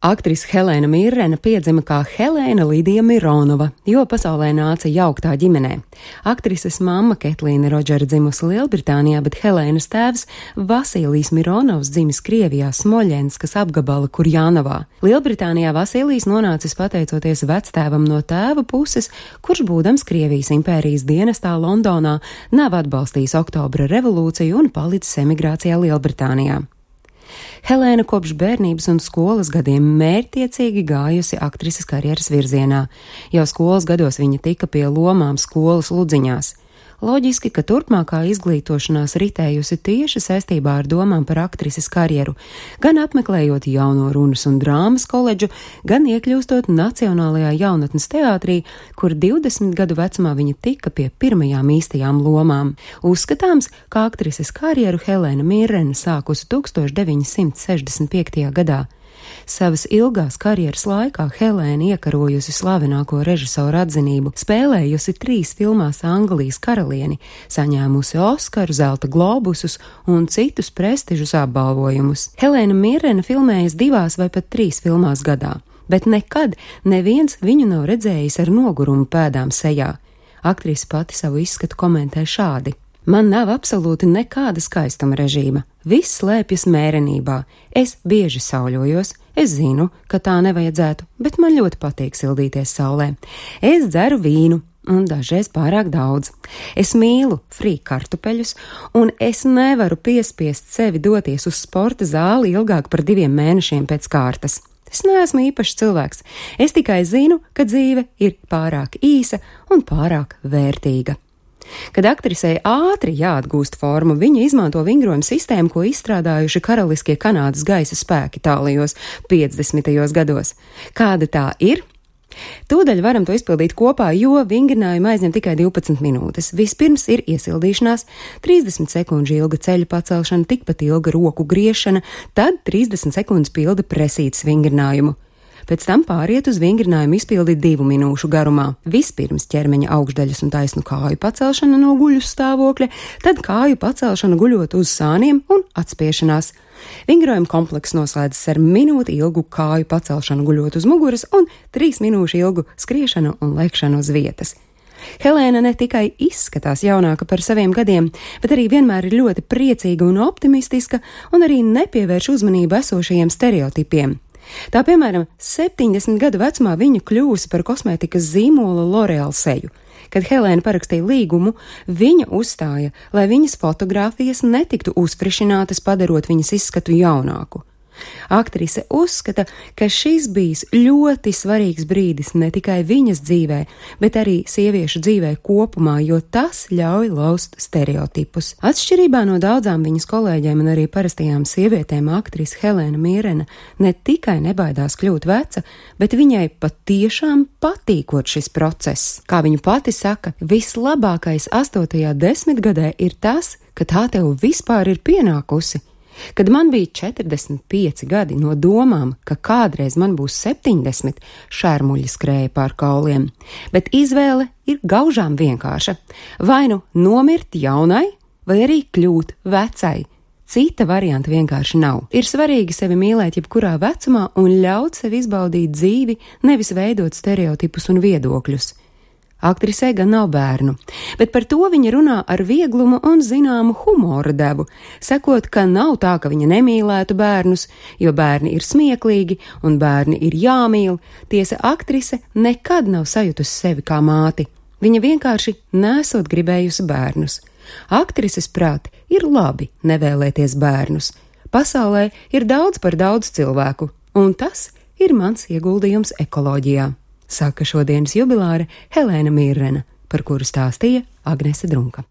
Aktrise Helēna Mirrena piedzima kā Helēna Lidija Mironova, jo pasaulē nāca jauktā ģimenē. Aktrises mamma Ketlīna Rodžera dzimusi Lielbritānijā, bet Helēnas tēvs Vasilijs Mironovs dzimis Krievijā Smoļenskas apgabala Kurjānavā. Lielbritānijā Vasilijs nonācis pateicoties vectēvam no tēva puses, kurš būdams Krievijas impērijas dienestā Londonā nav atbalstījis oktobra revolūciju un palicis emigrācijā Lielbritānijā. Helēna kopš bērnības un skolas gadiem mērķtiecīgi gājusi aktrises karjeras virzienā. Jau skolas gados viņa tika pie lomām skolas ludziņās. Loģiski, ka turpmākā izglītošanās ritējusi tieši saistībā ar domām par aktrises karjeru, gan apmeklējot jauno runas un drāmas koledžu, gan iekļūstot Nacionālajā jaunatnes teātrī, kur 20 gadu vecumā viņa tika pie pirmajām īstajām lomām. Uzskatāms, ka aktrises karjeru Helēna Mirrena sākusi 1965. gadā. Savas ilgās karjeras laikā Helēna iekarojusi slavenāko režisoru atzinību, spēlējusi trīs filmās Anglijas karalieni, saņēmusi Oskaru, zelta globusus un citus prestižus apbalvojumus. Helēna Mirrena filmējas divās vai pat trīs filmās gadā, bet nekad neviens viņu nav redzējis ar nogurumu pēdām sejā. Aktrise pati savu izskatu komentē šādi. Man nav absolūti nekāda skaistuma režīma. Viss slēpjas mērenībā. Es bieži sauļojos, es zinu, ka tā nevajadzētu, bet man ļoti patīk sildīties saulē. Es dzeru vīnu, un dažreiz pārāk daudz. Es mīlu frīku kartupeļus, un es nevaru piespiest sevi doties uz sporta zāli ilgāk par diviem mēnešiem pēc kārtas. Es neesmu īpašs cilvēks. Es tikai zinu, ka dzīve ir pārāk īsa un pārāk vērtīga. Kad aktrisei ātri jāatgūst formu, viņa izmanto vingrojumu sistēmu, ko izstrādājuši karaliskie Kanādas gaisa spēki tālajos 50. gados. Kāda tā ir? Tūdaļ varam to izpildīt kopā, jo vingrinājuma aizņem tikai 12 minūtes. Vispirms ir iesildīšanās, 30 sekundžu ilga ceļa pacelšana, tikpat ilga roku griešana, tad 30 sekundes pilda presītas vingrinājumu pēc tam pāriet uz vingrinājumu izpildi divu minūšu garumā. Vispirms ķermeņa augšdaļas un taisnu kāju pacelšana no guļu stāvokļa, tad kāju pacelšana guļot uz sāniem un atspiešanās. Vingrojuma komplekss noslēdzas ar minūti ilgu kāju pacelšanu guļot uz muguras un trīs minūšu ilgu skriešanu un lēkšanu uz vietas. Helēna ne tikai izskatās jaunāka par saviem gadiem, bet arī vienmēr ir ļoti priecīga un optimistiska, un arī nepievērš uzmanību esošajiem stereotipiem. Tā piemēram, 70 gadu vecumā viņa kļūsi par kosmētikas zīmola L'Oreal seju. Kad Helēna parakstīja līgumu, viņa uzstāja, lai viņas fotogrāfijas netiktu uzfrišinātas, padarot viņas izskatu jaunāku. Aktrise uzskata, ka šis bijis ļoti svarīgs brīdis ne tikai viņas dzīvē, bet arī sieviešu dzīvē kopumā, jo tas ļauj laust stereotipus. Atšķirībā no daudzām viņas kolēģiem un arī parastajām sievietēm, aktrise Helēna Mierena ne tikai nebaidās kļūt veca, bet viņai patiešām patīkot šis process. Kā viņa pati saka, vislabākais astotajā desmitgadē ir tas, ka tā tev vispār ir pienākusi. Kad man bija 45 gadi no domām, ka kādreiz man būs 70, šērmuļi skrēja pār kauliem, bet izvēle ir gaužām vienkārša - vai nu nomirt jaunai, vai arī kļūt vecai. Cita varianta vienkārši nav. Ir svarīgi sevi mīlēt jebkurā vecumā un ļaut sev izbaudīt dzīvi, nevis veidot stereotipus un viedokļus. Aktrisē gan nav bērnu, bet par to viņa runā ar vieglumu un zināmu humora devu, sakot, ka nav tā, ka viņa nemīlētu bērnus, jo bērni ir smieklīgi un bērni ir jāmīl. Tiesa, aktrise nekad nav sajutusi sevi kā māti. Viņa vienkārši nesot gribējusi bērnus. Aktrises prāt ir labi nevēlēties bērnus. Pasaulē ir daudz par daudz cilvēku, un tas ir mans ieguldījums ekoloģijā saka šodienas jubilāre Helēna Mīrrena, par kuru stāstīja Agnese Drunka.